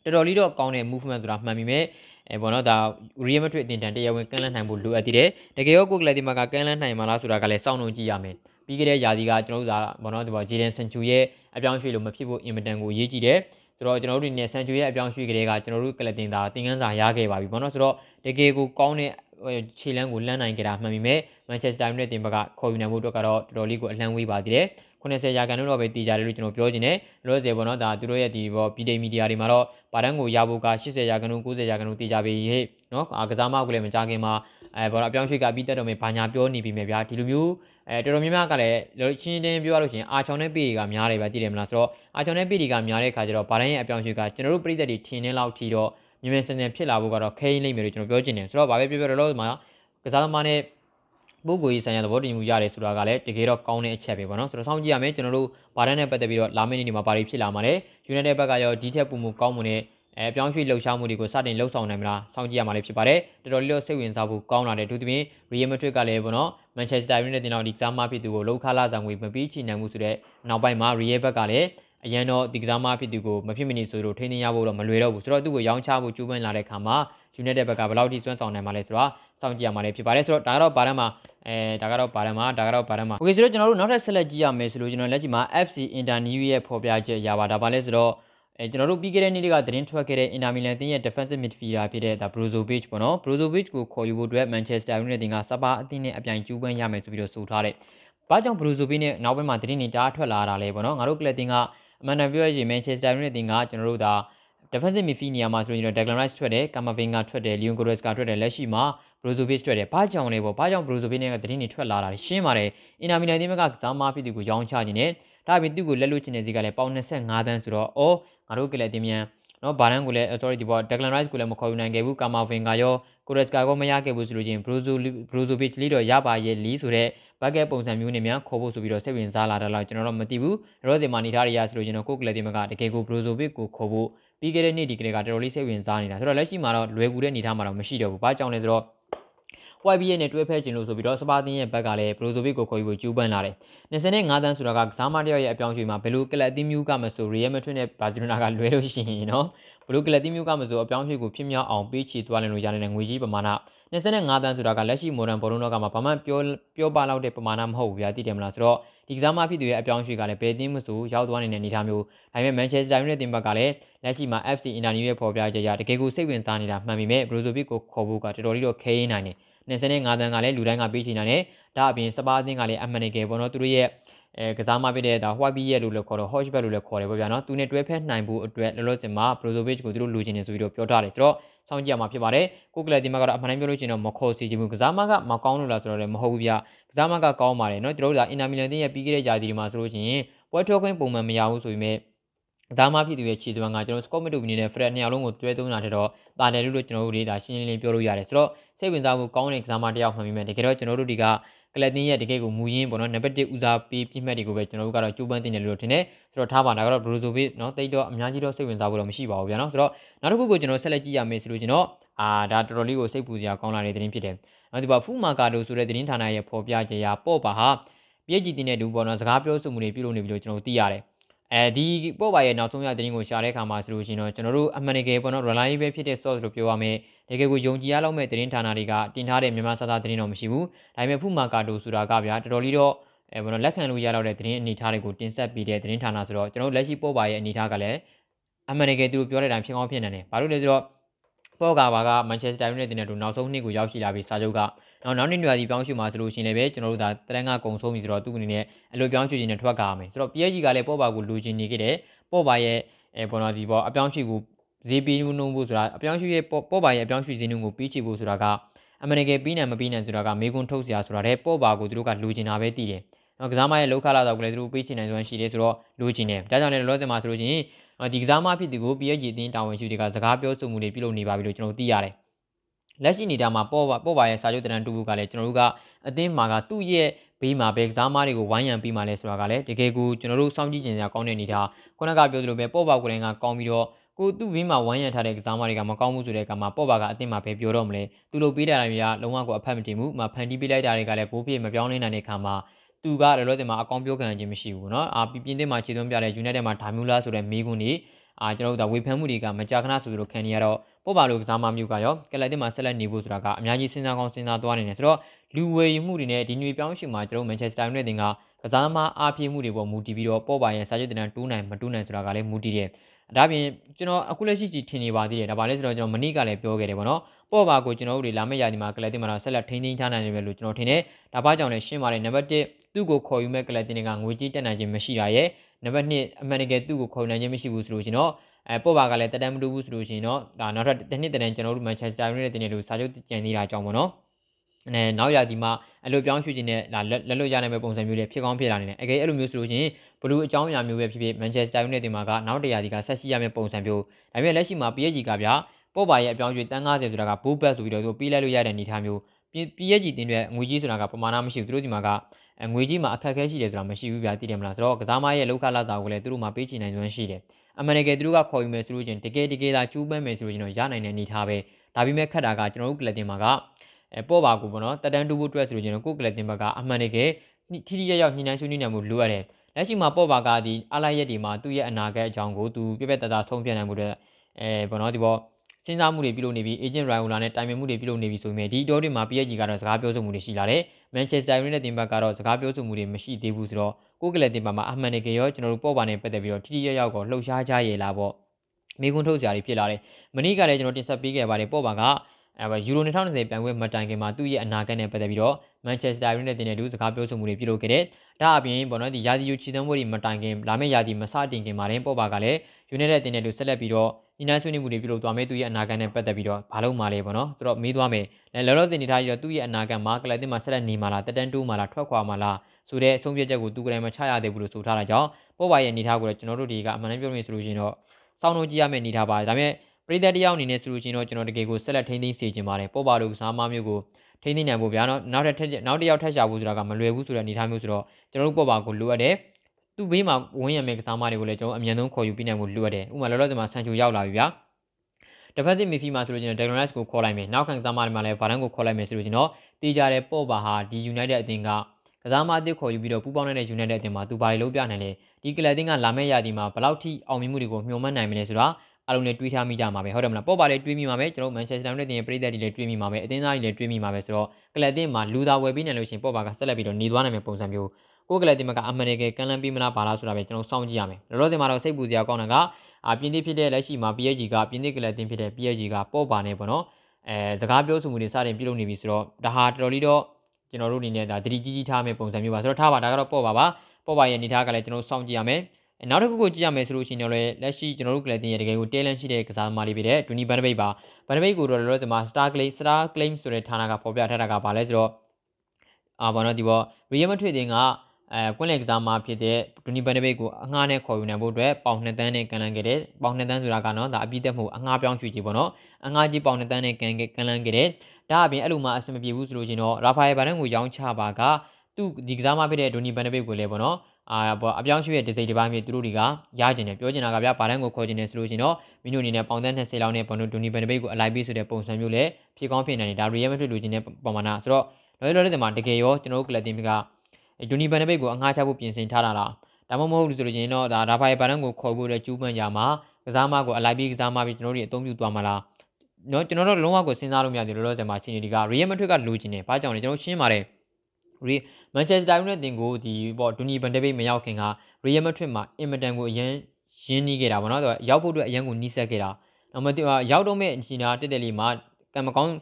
တော်တော်လေးတော့ကောင်းတဲ့ movement ဆိုတာမှန်ပြီမဲ့အဲပေါ့နော်ဒါ Real Madrid အတင်တန်တရားဝင်ကန့်လန့်နိုင်ဖို့လိုအပ်သေးတယ်တကယ်ရောကိုကလတီမာကကန့်လန့်နိုင်မှာလားဆိုတာကလည်းစောင့်နှုံကြည့်ရမယ်ပြီးခဲ့တဲ့ယာဒီကကျွန်တော်တို့ကပေါ့နော်ဒီပေါ့ဂျီဒန်ဆန်ချူရဲ့အပြောင်းရွှေ့လို့မဖြစ်ဖို့အင်မတန်ကိုရေးကြည့်တယ်ဆိုတော့ကျွန်တော်တို့ဒီနေ့ဆန်ချူရဲ့အပြောင်းရွှေ့ကလေးကကျွန်တော်တို့ကလတင်တာသင်ခန်းစာရခဲ့ပါပြီပေါ့နော်ဆိုတော့တကယ်ကိုကောင်းတဲ့ခြေလမ်းကိုလမ်းနိုင်ကြတာမှန်ပြီမဲ့မန်ချက်စတာယူနိုက်တက်တင်ဘက်ကခေါ်ယူနိုင်ဖို့အတွက်ကတော့တော်တော်လေးကိုအလံဝေးပါသေးတယ် 80ရာခိုင်နှုန်းတော့ပဲတည်ကြတယ်လို့ကျွန်တော်ပြောချင်တယ်လောဆယ်ပေါ့နော်ဒါသူတို့ရဲ့ဒီပေါ့ပြည်တိမီဒီယာတွေမှာတော့ဗာတန်းကိုရဖို့က80ရာခိုင်နှုန်း90ရာခိုင်နှုန်းတည်ကြပြီဟဲ့နော်ကစားမကလည်းမကြခင်မှာအဲဘောအပြောင်းရွှေ့ကပြီးတက်တော့မယ်ဘာညာပြောနေပြီမယ်ဗျာဒီလိုမျိုးအဲတော်တော်များများကလည်းချင်းချင်းပြောရလို့ရှိရင်အာချောင်းနဲ့ပေတွေကများတယ်ဗျာကြည့်တယ်မလားဆိုတော့အာချောင်းနဲ့ပေတွေကများတဲ့ခါကျတော့ဗာတန်းရဲ့အပြောင်းရွှေ့ကကျွန်တော်တို့ပြည်သက်တွေထင်းနေလောက်ထီတော့မြင်မြင်စင်စင်ဖြစ်လာဖို့ကတော့ခဲရင်းလိမ့်မယ်လို့ကျွန်တော်ပြောချင်တယ်ဆိုတော့ဗာပဲပြောပြောတော့လို့မှာကစားသမားနဲ့ ပုဂ္ဂိုလ်ရေးဆိုင်ရာသဘောတူညီမှုရတယ်ဆိုတာကလည်းတကယ်တော့ကောင်းတဲ့အချက်ပဲပေါ့နော်ဆိုတော့စောင့်ကြည့်ရမယ်ကျွန်တော်တို့ဘာတန်းနဲ့ပတ်သက်ပြီးတော့လာမယ့်နေ့ဒီမှာဘာတွေဖြစ်လာမှာလဲ United ဘက်ကရောဒီထက်ပုံမှုကောင်းမှုနဲ့အဲပြောင်းရွှေ့လှုပ်ရှားမှုတွေကိုစတင်လှုပ်ဆောင်နိုင်မလားစောင့်ကြည့်ရမှာလည်းဖြစ်ပါတယ်တော်တော်လေးတော့စိတ်ဝင်စားဖို့ကောင်းလာတယ်သူသဖြင့် Real Madrid ကလည်းပေါ့နော် Manchester United တင်တော့ဒီကစားမဖြစ်သူကိုလှုပ်ခါလာဆောင်ငွေမပြီးချီနိုင်မှုဆိုတဲ့နောက်ပိုင်းမှာ Real ဘက်ကလည်းအရန်တော့ဒီကစားမဖြစ်သူကိုမဖြစ်မနေဆိုလို့ထိန်းသိမ်းရဖို့တော့မလွယ်တော့ဘူးဆိုတော့သူ့ကိုရောင်းချဖို့ကြိုးပမ်းလာတဲ့အခါမှာ United ဘက်ကဘယ်လောက်ထိစွမ်းဆောင်နိုင်မှာလဲဆိုတော့စောင့်ကြည့်ရမှာလည်းဖြစ်ပါတယ်ဆိုတော့ဒါကတော့ဘာတမ်းမှာအဲဒါကတော့ဘာတမ်းမှာဒါကတော့ဘာတမ်းမှာ Okay ဆိုတော့ကျွန်တော်တို့နောက်ထပ်ဆက်လက်ကြည့်ရမယ်ဆိုလို့ကျွန်တော်လက်ရှိမှာ FC Internew ရဲ့ဖော်ပြချက်ရပါဒါပါလဲဆိုတော့အဲကျွန်တော်တို့ပြီးခဲ့တဲ့နေ့ကသတင်းထွက်ခဲ့တဲ့ Inter Milan တင်းရဲ့ defensive midfielder ဖြစ်တဲ့ဒါ Brozovic ပေါ့နော် Brozovic ကိုခေါ်ယူဖို့အတွက် Manchester United တင်ကစပါအသင်းနဲ့အပြိုင်ကျူးပန်းရမယ်ဆိုပြီးတော့ဆိုထားတဲ့။ဘာကြောင့် Brozovic နဲ့နောက်ပိုင်းမှာသတင်းတွေတားထွက်လာတာလဲပေါ့နော်။ငါတို့ကလပ်တင်ကအမှန်တန်ပြောရရင် Manchester United တင်ကကျွန်တော်တို့ဒါ defensive midfield နေရာမှာဆိုရင်တော့ Declan Rice ထွက်တယ် Camavinga ထွက်တယ် Leon Goretzka ထွက်တယ်လက်ရှိမှာ Brozovic ထွက်တယ်ဘာကြောင့်လဲပေါ့ဘာကြောင့် Brozovic နဲ့ကသတင်းတွေထွက်လာတာလဲရှင်းပါတယ် Inter Milan တင်းဘက်ကကစားမဖြစ်သူကိုရောင်းချခြင်းနဲ့ဒါပြင်သူ့ကိုလက်လွတ်ချင်တဲ့စီကလည်းပေါင်25တန်းဆိုတော့အော်ငါတို့ကလည်းတင်မြန်နော်ဘာဒန်ကိုလည်း sorry ဒီပေါ် Declan Rice ကိုလည်းမခေါ်ယူနိုင်ခဲ့ဘူး Camavinga ရော Goretzka ကိုမရခဲ့ဘူးဆိုလို့ချင်း Brozo Brozovic လေးတော့ရပါရဲ့လီဆိုတဲ့ဘက်ကပုံစံမျိုးနဲ့များခေါ်ဖို့ဆိုပြီးတော့စိတ်ဝင်စားလာတာလားကျွန်တော်တော့မသိဘူးရောစီမာနေထားရရဆိုလို့ချင်းတော့ကိုကလည်းတင်မကတကယ်ကို Brozovic ကိုခေါ်ဖို့ ပြီးခဲ့တဲ့နေ့ဒီကလေးကတော်တော်လေးစိတ်ဝင်စားနေတာဆိုတော့လက်ရှိမှာတော့လွယ်ကူတဲ့အနေအထားမှာတော့မရှိတော့ဘူးဘာကြောင့်လဲဆိုတော့ YBA နဲ့တွဲဖက်ခြင်းလို့ဆိုပြီးတော့စပါတင်ရဲ့ဘက်ကလည်းဘရိုဇိုဗစ်ကိုခေါ်ယူဖို့ကြိုးပမ်းလာတယ်။25တန်းဆိုတာကကစားမတယောက်ရဲ့အပြောင်းအရွှေ့မှာဘယ်လိုကလပ်အသင်းမျိုးကမဆိုရီယယ်မက်ဒရစ်နဲ့ဘာစီလိုနာကလွဲလို့ရှိရင်နော်ဘယ်လိုကလပ်အသင်းမျိုးကမဆိုအပြောင်းအရွှေ့ကိုဖြစ်မြောက်အောင်ပေးချေသွားလည်လို့ရတဲ့ငွေကြီးပမာဏ25တန်းဆိုတာကလက်ရှိမော်ဒန်ဘောလုံးတော့ကမှဘာမှပြောပြောပါလောက်တဲ့ပမာဏမဟုတ်ဘူးဗျာသိတယ်မလားဆိုတော့ ဒီကစားမဖြစ်သူရဲ့အပြောင်းအရွှေ့ကလည်းဘယ်တင်းမဆိုရောက်သွားနေတဲ့အနေအထားမျိုးဒါပေမဲ့ Manchester United တင်ဘက်ကလည်းလက်ရှိမှာ FC Internew ရဲ့ဖော်ပြချက်အရတကယ်ကိုစိတ်ဝင်စားနေတာမှန်ပေမဲ့ Brozovic ကိုခေါ်ဖို့ကတော်တော်လေးတော့ခဲရင်းနိုင်တယ်25တန်းကလည်းလူတိုင်းကပေးချင်တာနဲ့ဒါအပြင်စပါးအသင်းကလည်းအမှန်တကယ်ပေါ့နော်သူတို့ရဲ့ အဲကစားမဖြစ်တဲ့ဒါ white bee ရဲ့လို့လည်းခေါ်တော့ hotch back လို့လည်းခေါ်တယ်ပေါ့ဗျာနော်သူနဲ့တွဲဖက်နိုင်ဖို့အတွက်လောလောဆယ်မှာ Brozovic ကိုသူတို့လူချင်နေဆိုပြီးတော့ပြောထားတယ်ဆိုတော့စောင့်ကြည့်ရမှာဖြစ်ပါတယ်ကိုကလတီမကတော့အမှန်တိုင်းပြောလို့ရှိရင်တော့မခေါ်စီချင်ဘူးကစားမကမကောင်းလို့လားဆိုတော့လည်းမဟုတ်ဘူးဗျကစားမကကောင်းပါတယ်နော်တို့တို့ကအင်တာမီလန်တင်းရဲ့ပြီးခဲ့တဲ့ဂျာတီဒီမှာဆိုလို့ရှိရင်ပွဲထွက်ခွင့်ပုံမှန်မရဘူးဆိုပေမဲ့ကစားမဖြစ်သူရဲ့ခြေစွမ်းကကျွန်တော်စကော့မစ်တို့အနေနဲ့ဖရက်နှစ်ယောက်လုံးကိုတွဲသုံးတာတဲ့တော့တာတယ်လို့ကျွန်တော်တို့တွေဒါရှင်းရှင်းလင်းပြောလို့ရတယ်ဆိုတော့စိတ်ဝင်စားမှုကောင်းတဲ့ကစားမတစ်ယောက်မှန်ပြီမဲ့တကယ်တော့ကျွန်တော်တို့ဒီက ကလပ်တင်းရဲ့တကယ်ကိုမူရင်းပေါ့နော်နံပါတ်1ဦးစားပေးပြည့်မှတ်တွေကိုပဲကျွန်တော်တို့ကတော့ကြိုးပမ်းတင်တယ်လို့ထင်တယ်ဆိုတော့ထားပါဒါကတော့ဘရူဇိုဗစ်နော်တိတ်တော့အများကြီးတော့စိတ်ဝင်စားဖို့တော့မရှိပါဘူးဗျာနော်ဆိုတော့နောက်တစ်ခုကိုကျွန်တော်ဆက်လက်ကြည့်ရမယ်ဆိုလို့ကျွန်တော်အာဒါတော်တော်လေးကိုစိတ်ပူစရာကောင်းလာတဲ့သတင်းဖြစ်တယ်နောက်ဒီပါဖူမာကာဒိုဆိုတဲ့သတင်းဌာနရဲ့ဖော်ပြချက်အရပေါ့ပါဟာပြည့်ကြည်တင်တဲ့လူပေါ့နော်စကားပြောဆိုမှုတွေပြုလုပ်နေပြီလို့ကျွန်တော်သိရတယ်အဲဒီပို့ပါရဲ့နောက်ဆုံးရသတင်းကိုရှာတဲ့အခါမှာဆိုလို့ရှိရင်တော့ကျွန်တော်တို့အမှန်တကယ်ပေါ့နော် reliable ဖြစ်တဲ့ source လို့ပြောရမယ် တကယ်ကိုယုံကြည်ရလောက်မဲ့သတင်းဌာနတွေကတင်ထားတဲ့မြန်မာစာသားသတင်းတော့မရှိဘူးဒါပေမဲ့ဖုမာကာတိုဆိုတာကဗျာတော်တော်လေးတော့အဲဘောနော်လက်ခံလို့ရတော့တဲ့သတင်းအနေထားတွေကိုတင်ဆက်ပေးတဲ့သတင်းဌာနဆိုတော့ကျွန်တော်လက်ရှိပို့ပါရဲ့အနေထားကလည်းအမှန်တကယ်သူတို့ပြောတဲ့အတိုင်းဖြစ်အောင်ဖြစ်နေတယ်ဘာလို့လဲဆိုတော့ပေါ်ကာဘာကမန်ချက်စတာယူနိုက်တက်နဲ့တူနောက်ဆုံးနှစ်ကိုရောက်ရှိလာပြီးစာချုပ်ကနောက်နောက်နှစ်နေရာဒီပြောင်းရွှေ့မှာဆိုလို့ရှိရင်လည်းကျွန်တော်တို့ဒါတရန်ကကုံဆုံးပြီဆိုတော့သူ့အနေနဲ့အလိုပြောင်းရွှေ့ခြင်းနဲ့ထွက်ကားမယ်ဆိုတော့ PSG ကလည်းပေါ်ပါကိုလူချင်းနေခဲ့တယ်ပေါ်ပါရဲ့အဲပေါ်တော့ဒီပေါ်အပြောင်းရွှေ့ကို ဈေးပေးနှုန်းဖို့ဆိုတာအပြောင်းရွှေ့ရဲ့ပေါ်ပါရဲ့အပြောင်းရွှေ့ဈေးနှုန်းကိုပြီးချဖို့ဆိုတာကအမေရိကန်ပြီးနိုင်မပြီးနိုင်ဆိုတာကမေကွန်းထုတ်စရာဆိုတာတဲ့ပေါ်ပါကိုသူတို့ကလူချင်တာပဲတည်တယ်နော်ကစားမရဲ့လောက်ခလာတော့ကလည်းသူတို့ပေးချင်နိုင်စွမ်းရှိတယ်ဆိုတော့လူချင်တယ်ဒါကြောင့်လည်းလောလောဆယ်မှာဆိုလို့ချင်းဒီကစားမဖြစ်သူကို PSG အသင်းတာဝန်ရှိတွေကစကားပြောဆိုမှုတွေပြုလုပ်နေပါပြီလို့ကျွန်တော်သိရတယ်လက်ရှိနေတာမှာပေါ်ပါပေါ်ပါရဲ့စာချုပ်တရန်တူကလည်းကျွန်တော်တို့ကအသင်းမှာကသူ့ရဲ့ဘေးမှာဘယ်ကစားမတွေကိုဝိုင်းရံပြီးမှလဲဆိုတာကလည်းတကယ်ကိုကျွန်တော်တို့စောင့်ကြည့်ကြင်စရာကောင်းတဲ့အနေထားခုနကပြောသလိုပဲပေါ်ပါကိုလည်းကကောင်းပြီးတော့ ကိုသူ့ဘေးမှာဝိုင်းရံထားတဲ့ကစားမတွေကမကောင်းဘူးဆိုတဲ့ကမှာပေါ်ပါကအသင်းမှာပဲပြောတော့မလဲသူလိုပေးတာတွေကလုံးဝကိုအဖက်မတင်ဘူးမဖန်တီးပေးလိုက်တာတွေကလည်းဘိုးပြေမပြောင်းလဲနိုင်တဲ့ခါမှာသူကလောလောဆယ်မှာအကောင်းပြောခံခြင်းမရှိဘူးเนาะအာပြင်းတင်မှာခြေသွင်းပြတဲ့ United မှာဒါမျိုးလားဆိုတဲ့မေးခွန်းတွေအာကျွန်တော်တို့ကဝေဖန်မှုတွေကမကြာခဏဆိုသလိုခံနေရတော့ပို့ပါလို့ကစားမမျိုးကရောကလပ်တင်မှာဆက်လက်နေဖို့ဆိုတာကအများကြီးစဉ်းစားကောင်းစဉ်းစားသွားနေတယ်ဆိုတော့လူဝယ်ယူမှုတွေနဲ့ဒီညွေပြောင်းရှင်မှာကျွန်တော်မန်ချက်စတာယူနိုက်တင်ကကစားမအားပြေးမှုတွေပေါ်မူတည်ပြီးတော့ပို့ပါရဲ့စာချုပ်တင်တန်းတိုးနိုင်မတိုးနိုင်ဆိုတာကလည်းမူတည်တယ် ဒါပြင်ကျွန်တော်အခုလက်ရှိကြီးထင်နေပါသေးတယ်ဒါပါလဲဆိုတော့ကျွန်တော်မနေ့ကလည်းပြောခဲ့တယ်ပေါ့နော်ပေါ့ပါကိုကျွန်တော်တို့တွေလာမယ့်ရာသီမှာကလပ်တင်မှာတော့ဆက်လက်ထိန်းသိမ်းထားနိုင်တယ်ပဲလို့ကျွန်တော်ထင်တယ်ဒါပါကြောင့်လည်းရှင်းပါတယ်နံပါတ်1သူ့ကိုခေါ်ယူမဲ့ကလပ်တင်တွေကငွေကြေးတက်နိုင်ခြင်းမရှိတာရဲ့နံပါတ်2အမှန်တကယ်သူ့ကိုခေါ်နိုင်ခြင်းမရှိဘူးဆိုလို့ရှင်တော့အဲပို့ပါကလည်းတက်တမ်းမတူဘူးဆိုလို့ရှိရင်တော့ဒါနောက်ထပ်တစ်နှစ်တည်းကျွန်တော်တို့မန်ချက်စတာယူနိုက်တက်တင်တို့စာချုပ်ကြံနေတာအကြောင်းပေါ့နော် အဲနောက်ရာဒီမှာအလိုပြောင်းရွှေ့ခြင်းနဲ့လာလက်လွတ်ရနိုင်မယ့်ပုံစံမျိုးတွေဖြစ်ကောင်းဖြစ်လာနေတယ်အကယ်အဲ့လိုမျိုးဆိုလို့ရှိရင်ဘလူးအကြောင်းအရာမျိုးပဲဖြစ်ဖြစ်မန်ချက်စတာယူနိုက်တက်မှာကနောက်တရာဒီကဆက်ရှိရမယ့်ပုံစံမျိုးဒါပေမဲ့လက်ရှိမှာ PSG ကဗျာပို့ပါရဲ့အပြောင်းရွှေ့တန်း90ဆိုတာကဘိုးဘက်ဆိုပြီးတော့သူပေးလိုက်လို့ရတဲ့အနေအထားမျိုး PSG တင်းတွေငွေကြီးဆိုတာကပမာဏမရှိဘူးသူတို့ဒီမှာကငွေကြီးမှာအခက်အခဲရှိတယ်ဆိုတာမရှိဘူးဗျာသိတယ်မလားဆိုတော့ကစားမရဲ့လောက်ခလာတာကိုလည်းသူတို့မှာပေးချင်နိုင်စွမ်းရှိတယ်အမှန်တကယ်သူတို့ကခေါ်ယူမယ်ဆိုလို့ချင်းတကယ်တကယ်သာကျူးပန်းမယ်ဆိုလို့ချင်းတော့ရနိုင်တဲ့အနေထားပဲဒါပေမဲ့ခက်တာကကျွန်တော်တို့ကလပ်တင်မှာက အဲပေါ့ပါကူပေါ့နော်တက်တန်းတူဖို့အတွက်ဆိုလို့ချင်းတော့ကိုကလပ်တင်ဘက်ကအမှန်တကယ်ထိထိရောက်ရောက်ညှိနှိုင်းဆွေးနွေးနိုင်မှုလိုအပ်တယ်လက်ရှိမှာပေါ့ပါကဒီအလိုက်ရက်ဒီမှာသူ့ရဲ့အနာဂတ်အကြောင်းကိုသူပြပြတသားဆုံးဖြတ်နိုင်မှုတဲ့အဲဘောနော်ဒီဘောစဉ်းစားမှုတွေပြုလုပ်နေပြီး agent Raiola နဲ့တိုင်ပင်မှုတွေပြုလုပ်နေပြီးဆိုပေမဲ့ဒီအတော်တွေမှာ PSG ကတော့စကားပြောဆိုမှုတွေရှိလာတယ်။ Manchester United တင်ဘက်ကတော့စကားပြောဆိုမှုတွေမရှိသေးဘူးဆိုတော့ကိုကလတင်ပါမှာအမှန်တကယ်ရောကျွန်တော်တို့ပေါ့ပါနဲ့ပတ်သက်ပြီးတော့ထိထိရောက်ရောက်ကိုလှုပ်ရှားကြရည်လားပေါ့မိကွန်းထုတ်စရာတွေဖြစ်လာတယ်။မနေ့ကလည်းကျွန်တော်တင်ဆက်ပေးခဲ့ပါတယ်ပေါ့ပါက အဲယူရို2020ပြိုင်ပွဲမတိုင်ခင်မှာသူ့ရဲ့အနာဂတ်နဲ့ပတ်သက်ပြီးတော့မန်ချက်စတာယူနိုက်တက်နဲ့တူစကားပြောဆိုမှုတွေပြုလုပ်ခဲ့တယ်။ဒါအပြင်ပေါ့နော်ဒီယာဒီယူချီတန်းပွဲတွေမတိုင်ခင်လာမယ့်ယာဒီမစတင်ခင်မှာတင်ပေါ့ပါကလည်းယူနိုက်တက်တင်နဲ့တူဆက်လက်ပြီးတော့ညီနိုင်ဆွေးနွေးမှုတွေပြုလုပ်သွားမယ်သူရဲ့အနာဂတ်နဲ့ပတ်သက်ပြီးတော့ဘာလို့မှလဲပေါ့နော်။သူတော့မေးသွားမယ်။လောလောဆယ်နေထားပြီးတော့သူ့ရဲ့အနာဂတ်မှာကလပ်တင်မှာဆက်လက်နေမှာလားတက်တန်းတိုးမှာလားထွက်ခွာမှာလားဆိုတဲ့အဆုံးဖြတ်ချက်ကိုသူကလည်းမချရသေးဘူးလို့ဆိုထားတာကြောင့်ပေါ့ပါရဲ့အနေထားကိုလည်းကျွန်တော်တို့ဒီကအမှန်တမ်းပြောလို့ဆိုလို့ရှိရင်တော့စောင့်လို့ကြည့်ရမယ့်အနေထားပါဒါပေမဲ့ ပရိသတ်တယောက်အနေနဲ့ဆိုလို့ရှိရင်တော့ကျွန်တော်တကယ်ကိုဆက်လက်ထိန်းသိမ်းစေချင်ပါတယ်ပေါ့ပါလို့ကစားမမျိုးကိုထိန်းသိမ်းနိုင်ဖို့ဗျာနော်နောက်ထပ်နောက်တစ်ယောက်ထပ်ရှာဖို့ဆိုတာကမလွယ်ဘူးဆိုတဲ့အနေထားမျိုးဆိုတော့ကျွန်တော်တို့ပေါ့ပါကိုလိုအပ်တယ်သူ့ဘေးမှာဝင်းရမယ်ကစားမတွေကိုလည်းကျွန်တော်အမြန်ဆုံးခေါ်ယူပြီးနိုင်ဖို့လိုအပ်တယ်ဥပမာလောလောဆယ်မှာဆန်ချိုရောက်လာပြီဗျာတဖက်စစ်မီဖီမှာဆိုလို့ကျွန်တော် Declan Rice ကိုခေါ်လိုက်မယ်နောက်ခံကစားမတွေမှာလည်း Varane ကိုခေါ်လိုက်မယ်ဆိုလို့ကျွန်တော်တေးကြတဲ့ပေါ့ပါဟာဒီ United အသင်းကကစားမအသစ်ခေါ်ယူပြီးတော့ပူးပေါင်းနေတဲ့ United အသင်းမှာသူဘာတွေလုပ်ပြနိုင်လဲဒီကလပ်အသင်းကလာမယ့်ရာသီမှာဘယ်လောက်ထိအောင်မြင်မှုတွေကိုမျှော်မှန်းနိုင်မလဲဆိုတာ အားလုံးလည်းတွေးထားမိကြမှာပဲဟုတ်တယ်မလားပေါ့ပါလေတွေးမိမှာပဲကျွန်တော် Manchester United ရဲ့ပြည်သက်တွေလည်းတွေးမိမှာပဲအသင်းသားတွေလည်းတွေးမိမှာပဲဆိုတော့ကလပ်အသင်းမှာလူသားဝယ်ပြီးနေလို့ရှိရင်ပေါ့ပါကဆက်လက်ပြီးတော့နေသွားနိုင်မယ့်ပုံစံမျိုးကိုကလပ်အသင်းကအမှန်တကယ်ကန်လန်းပြီးမလားပါလားဆိုတာပဲကျွန်တော်စောင့်ကြည့်ရမယ်လောလောဆယ်မှာတော့စိတ်ပူစရာကောင်းတာကအပြင်းသစ်ဖြစ်တဲ့လက်ရှိမှာ PSG ကပြင်းသစ်ကလပ်အသင်းဖြစ်တဲ့ PSG ကပေါ့ပါနေပေါ့နော်အဲစကားပြောဆိုမှုတွေစတင်ပြုလုပ်နေပြီဆိုတော့ဒါဟာတော်တော်လေးတော့ကျွန်တော်တို့အနေနဲ့ဒါတတိကြီးကြီးထားမယ့်ပုံစံမျိုးပါဆိုတော့ထားပါဒါကတော့ပေါ့ပါပါပေါ့ပါရဲ့အနေထားကလည်းကျွန်တော်စောင့်ကြည့်ရမယ် နောက်တစ်ခုကိုကြည့်ရမယ်ဆိုလို့ရှိရင်တော့လက်ရှိကျွန်တော်တို့ကလပ်တင်ရဲ့တကယ်ကိုတဲလန့်ရှိတဲ့ကစားသမားတွေဖြစ်တဲ့ဒူနီဘန်ဒဘိတ်ပါဘန်ဒဘိတ်ကိုတော့လောလောဆယ်မှာ Star Claim Star Claim ဆိုတဲ့ဌာနကဖော်ပြထားတာကဘာလဲဆိုတော့အာဘာနော်ဒီပေါ် Real Madrid တင်ကအဲကွင်းလယ်ကစားမှာဖြစ်တဲ့ဒူနီဘန်ဒဘိတ်ကိုအငှားနဲ့ခေါ်ယူနိုင်ဖို့အတွက်ပေါင်2တန်းနဲ့ကန်လန်းခဲ့တယ်ပေါင်2တန်းဆိုတာကနော်ဒါအပြည့်တက်မှုအငှားပြောင်းရွှေ့ကြီးပေါ့နော်အငှားကြီးပေါင်2တန်းနဲ့ကန်ကန်လန်းခဲ့တယ်ဒါအပြင်အဲ့လိုမှအဆင်မပြေဘူးဆိုလို့ချင်းတော့ရာဖာယယ်ဘာနန်ကိုရောင်းချပါကသူဒီကစားမှာဖြစ်တဲ့ဒူနီဘန်ဒဘိတ်ကိုလည်းပေါ့နော် အာပေါ့အပြောင်းရွှေ့ရဲ့ဒီစိတ်တစ်ပိုင်းမျိုးသူတို့တွေကရကျင်တယ်ပြောချင်တာကဗျာဘာတန်းကိုခေါ်ချင်တယ်ဆိုလို့ရှိရင်တော့မင်းတို့အနေနဲ့ပေါင်သက်20လောက်နဲ့ဘွန်ဒိုဒိုနီဘန်ဒဘိတ်ကိုအလိုက်ပေးဆိုတဲ့ပုံစံမျိုးလည်းဖြစ်ကောင်းဖြစ်နိုင်တယ်ဒါရီယယ်မက်ဒရစ်လိုချင်တဲ့ပမာဏဆိုတော့လောလောဆယ်မှာတကယ်ရောကျွန်တော်တို့ကလပ်တင်ကဒိုနီဘန်ဒဘိတ်ကိုအငှားချဖို့ပြင်ဆင်ထားတာလားဒါမှမဟုတ်လို့ဆိုလို့ရှိရင်တော့ဒါရာဖာယယ်ဘာတန်းကိုခေါ်ဖို့တဲ့ကျူးပန်းကြမှာကစားမကိုအလိုက်ပေးကစားမပြီးကျွန်တော်တို့အသုံးပြုသွားမှာလားနော်ကျွန်တော်တို့လုံးဝကိုစဉ်းစားလို့မရသေးဘူးလောလောဆယ်မှာချင်းဒီကရီယယ်မက်ဒရစ်ကလိုချင်တယ်ဘာကြောင့်လဲကျွန်တော်ရှင်းပါတယ် ရီမန်ချက်စတာယူနိုက်တက်ကိုဒီပေါ့ဒူနီဘန်ဒဘိတ်မရောက်ခင်ကရီယယ်မက်ဒရစ်မှာအင်မတန်ကိုအရင်ရင်းနှီးခဲ့တာပေါ့နော်သူကရောက်ဖို့အတွက်အရန်ကိုနှီးဆက်ခဲ့တာနောက်မသိရောက်တော့မဲ့အချိန်သားတက်တက်လေးမှာကံမကောင်း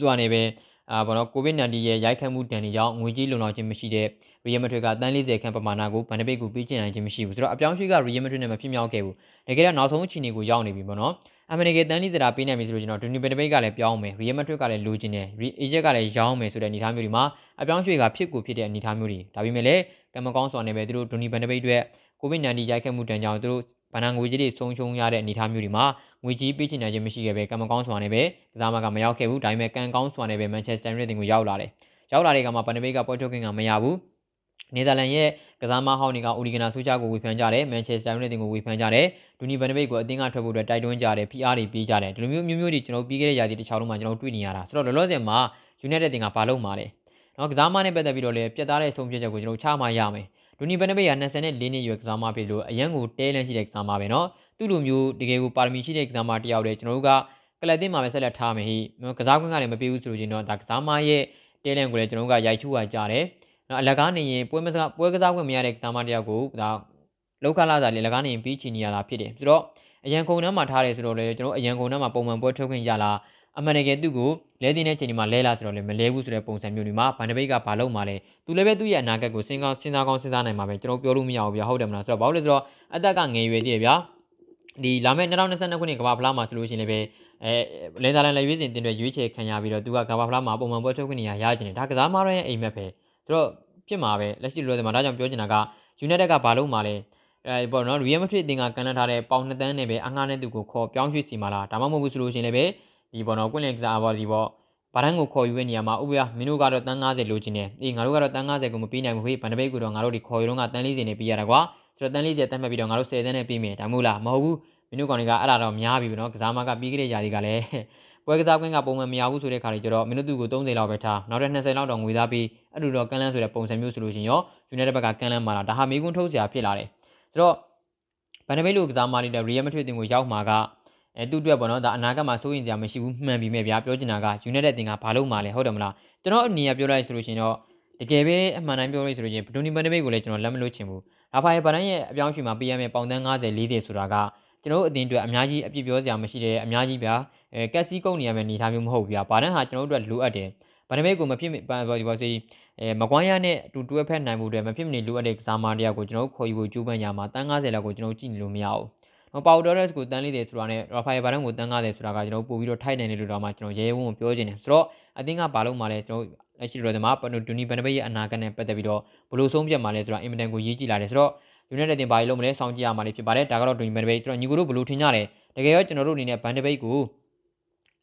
စွာနဲ့ပဲအာဘောနော်ကိုဗစ် -19 ရဲ့ရိုက်ခတ်မှုတန်တွေကြောင့်ငွေကြေးလုံလောက်ခြင်းမရှိတဲ့ရီယယ်မက်ဒရစ်ကတန်း40ခန့်ပမာဏကိုဗန်ဒဘိတ်ကိုပေးချင်နိုင်ခြင်းမရှိဘူးဆိုတော့အပြောင်းရွှေ့ကရီယယ်မက်ဒရစ်နဲ့မဖြစ်မြောက်ခဲ့ဘူးတကယ်တော့နောက်ဆုံးအချိန်ကိုရောက်နေပြီပေါ့နော်အမေရိကန်တန်း40တာပေးနိုင်ပြီဆိုလို့ကျွန်တော်ဒူနီဘန်ဒဘိတ်ကလည်းပြောင်းမယ်ရီယယ်မက်ဒရစ်ကလည်းလိုချင်တယ်ရီအေဂျက်ကလည်းရောင်းမယ်ဆိုတဲ့အနေအထားမျိုးတွေမှာ အပြောင်းရွှေ့ကဖြစ်ကိုဖြစ်တဲ့အနေအထားမျိုးတွေဒါပေမဲ့လည်းကံမကောင်းစွာနဲ့ပဲသူတို့ဒူနီဘန်ဒဘိတ်အတွက်ကိုဗစ် -19 ရိုက်ခတ်မှုတန်ကြောင့်သူတို့ဗဏ္ဍာငွေကြေးတွေဆုံးရှုံးရတဲ့အနေအထားမျိုးတွေမှာငွေကြီးပေးချင်နိုင်ခြင်းမရှိခဲ့ပဲကံမကောင်းစွာနဲ့ပဲကစားမကမရောက်ခဲ့ဘူးဒါပေမဲ့ကံကောင်းစွာနဲ့ပဲမန်ချက်စတာယူနိုက်တက်ကိုရောက်လာတယ်ရောက်လာတဲ့ကမှာပန်နဘိတ်ကပွဲထုတ်ခင်ကမရဘူးနယ်သာလန်ရဲ့ကစားမဟောင်းတွေကအိုဒီဂနာဆူချာကိုဝေဖန်ကြတယ်မန်ချက်စတာယူနိုက်တက်ကိုဝေဖန်ကြတယ်ဒူနီဘန်နဘိတ်ကိုအသင်းကထွက်ဖို့အတွက်တိုက်တွန်းကြတယ် PR တွေပေးကြတယ်ဒီလိုမျိုးမျိုးမျိုးတွေကျွန်တော်ပြီးခဲ့တဲ့ရာသီတစ်ချောင်းလုံးမှာကျွန်တော်တွေ့နေရတာဆိုတော့လောလောဆယ်မှာ United တင်ကဘာလုပ်မှာလဲ နော်ကစားမနဲ့ပတ်သက်ပြီးတော့လည်းပြတ်သားတဲ့ဆုံးဖြတ်ချက်ကိုကျွန်တော်ချမှရမယ်ဒူနီဘန်နဘိတ်က24နှစ်ရွယ်ကစားမဖြစ်လို့အရန်ကိုတဲလန့်ရှိတဲ့ကစားမပဲနော်သူ့လိုမျိုးတကယ်ကိုပါရမီရှိတဲ့ကစားမတယောက်တည်းကျွန်တော်တို့ကကလပ်တင်မှာပဲဆက်လက်ထားမယ်ဟိကစားခွင့်ကလည်းမပေးဘူးဆိုလို့ချင်းတော့ဒါကစားမရဲ့တဲလန့်ကိုလည်းကျွန်တော်တို့ကရိုက်ချူရကြတယ်နော်အလကားနေရင်ပွဲမစပွဲကစားခွင့်မရတဲ့ကစားမတယောက်ကိုဒါလောက်ကလာစားလေလကားနေရင်ပြီးချီနေရတာဖြစ်တယ်ဆိုတော့အရန်ကုန်နှမ်းမှာထားတယ်ဆိုတော့လေကျွန်တော်အရန်ကုန်နှမ်းမှာပုံမှန်ပွဲထုတ်ခွင့်ရလား အမှန်တကယ်သူ့ကိုလဲတင်တဲ့ချိန်ဒီမှာလဲလာဆိုတော့လေမလဲဘူးဆိုတဲ့ပုံစံမျိုးတွေမှာဗန်ဒဘိတ်ကဘာလုပ်မှလဲသူလည်းပဲသူ့ရဲ့အနာဂတ်ကိုစဉ်းကောင်းစဉ်းစားကောင်းစဉ်းစားနိုင်မှာပဲကျွန်တော်ပြောလို့မရဘူးဗျာဟုတ်တယ်မလားဆိုတော့ဘာလို့လဲဆိုတော့အသက်ကငယ်ရွယ်သေးတယ်ဗျာဒီလာမယ့်2022ခုနှစ်ကမ္ဘာဖလားမှာဆိုလို့ရှိရင်လည်းပဲအဲလင်ဇာလန်လည်းရွေးစင်တင်တွေရွေးချယ်ခံရပြီးတော့သူကကမ္ဘာဖလားမှာပုံမှန်ပွဲထုတ်ခွင့်ရရကျင်တယ်ဒါကစားမရဲ့အိမ်မက်ပဲဆိုတော့ဖြစ်မှာပဲလက်ရှိလိုတယ်မှာဒါကြောင့်ပြောချင်တာက United ကဘာလုပ်မှာလဲအဲပေါ့နော် Real Madrid တင်ကကန်လထားတဲ့ပေါင်2တန်းနဲ့ပဲအငှားနဲ့သူကိုခေါ်ပြောင်းရွှေ့စီမှာလားဒါမှမဟုတ်ဘူးဆိုလို့ရှိရင်လည်းပဲ ဒီပေါ့နော်ကွင့်လင်ကစားပါဒီပေါ့ဘာတန်းကိုခေါ်ယူတဲ့နေရာမှာဥပမာမင်းတို့ကတော့တန်း90လိုချင်တယ်အေးငါတို့ကတော့တန်း90ကိုမပေးနိုင်ဘူးဖေးဗန်ဒဘိတ်ကိုတော့ငါတို့ဒီခေါ်ယူတော့ကတန်း40နဲ့ပေးရတာကွာဆိုတော့တန်း40တန်းမှတ်ပြီးတော့ငါတို့10တန်းနဲ့ပေးမယ်ဒါမှမဟုတ်လားမဟုတ်ဘူးမင်းတို့ကောင်တွေကအဲ့ဒါတော့များပြီနော်ကစားမကပြီးခဲ့တဲ့ຢာတွေကလည်းပွဲကစားကွင်းကပုံမှန်မရဘူးဆိုတဲ့ခါတွေကျတော့မင်းတို့သူ့ကို30လောက်ပဲထားနောက်တဲ့20လောက်တော့ငွေသားပြီးအဲ့လိုတော့ကန်လန်းဆိုတဲ့ပုံစံမျိုးဆိုလို့ရှိရင်ရောယူနိုက်တက်ဘက်ကကန်လန်းမှာလားဒါဟာမေးခွန်းထုတ်စရာဖြစ်လာတယ်ဆိုတော့ဗန်ဒဘိတ်လိုကစားမနေတဲ့ရီယယ်မက်ဒရစ်တင်ကိုရောက်မှာက အဲသူ့အတွက်ပေါ့နော်ဒါအနာဂတ်မှာစိုးရင်စရာမရှိဘူးမှန်ပြီမဲ့ဗျာပြောချင်တာက United တင်ကဘာလို့မှလဲဟုတ်တယ်မလားကျွန်တော်အနေနဲ့ပြောလိုက်ဆိုလို့ရှိရင်တော့တကယ်ပဲအမှန်တမ်းပြောလို့ဆိုလို့ရှိရင်ဘဒိုနီဘန်ဒဘိတ်ကိုလည်းကျွန်တော်လက်မလို့ချင်ဘူး။ဒါဖာရဲ့ဗန်ဒန်ရဲ့အပြောင်းအရွှေ့မှာပေးရမယ့်ပေါင်တန်း90 40ဆိုတာကကျွန်တော်တို့အတင်းအတွက်အများကြီးအပြစ်ပြောစရာမရှိတဲ့အများကြီးဗျာအဲကက်စီကုန်နေရမယ့်အနေအထားမျိုးမဟုတ်ဘူးဗျာ။ဗာဒန်ဟာကျွန်တော်တို့အတွက်လိုအပ်တယ်။ဗန်ဒဘိတ်ကိုမဖြစ်ဘာဘာဘာစီအဲမကွမ်းရနဲ့အတူတွဲဖက်နိုင်မှုတွေမဖြစ်မနေလိုအပ်တဲ့ကစားမတရားကိုကျွန်တော်တို့ခေါ်ယူဖို့ကြိုးပမ်းရမှာတန်း90လောက်ကိုကျွန်တော်ကြည့်နေလို့မရဘူး။ ပေါတိုရက်စ်ကိုတန်းလေးတယ်ဆိုတာနဲ့ရာဖာယယ်ဘာဒန်ကိုတန်း90ဆိုတာကကျွန်တော်ပို့ပြီးတော့ထိုက်နိုင်တယ်လို့တော့မှကျွန်တော်ရဲရဲဝံ့ပြောချင်တယ်ဆိုတော့အသင်းကဘာလို့မှလဲကျွန်တော်လက်ရှိတော့ဒီမှာပနိုဒူနီဘန်ဒဘိတ်ရဲ့အနာဂတ်နဲ့ပတ်သက်ပြီးတော့ဘလို့ဆုံးဖြတ်မှလဲဆိုတာအင်မတန်ကိုရေးကြည့်လာတယ်ဆိုတော့ယူနိုက်တက်တင်ဘာလို့မလဲစောင့်ကြည့်ရမှာလေးဖြစ်ပါတယ်ဒါကတော့ဒူနီဘန်ဒဘိတ်ဆိုတော့ညီကိုတို့ဘလို့ထင်ကြတယ်တကယ်ရောကျွန်တော်တို့အနေနဲ့ဘန်ဒဘိတ်ကို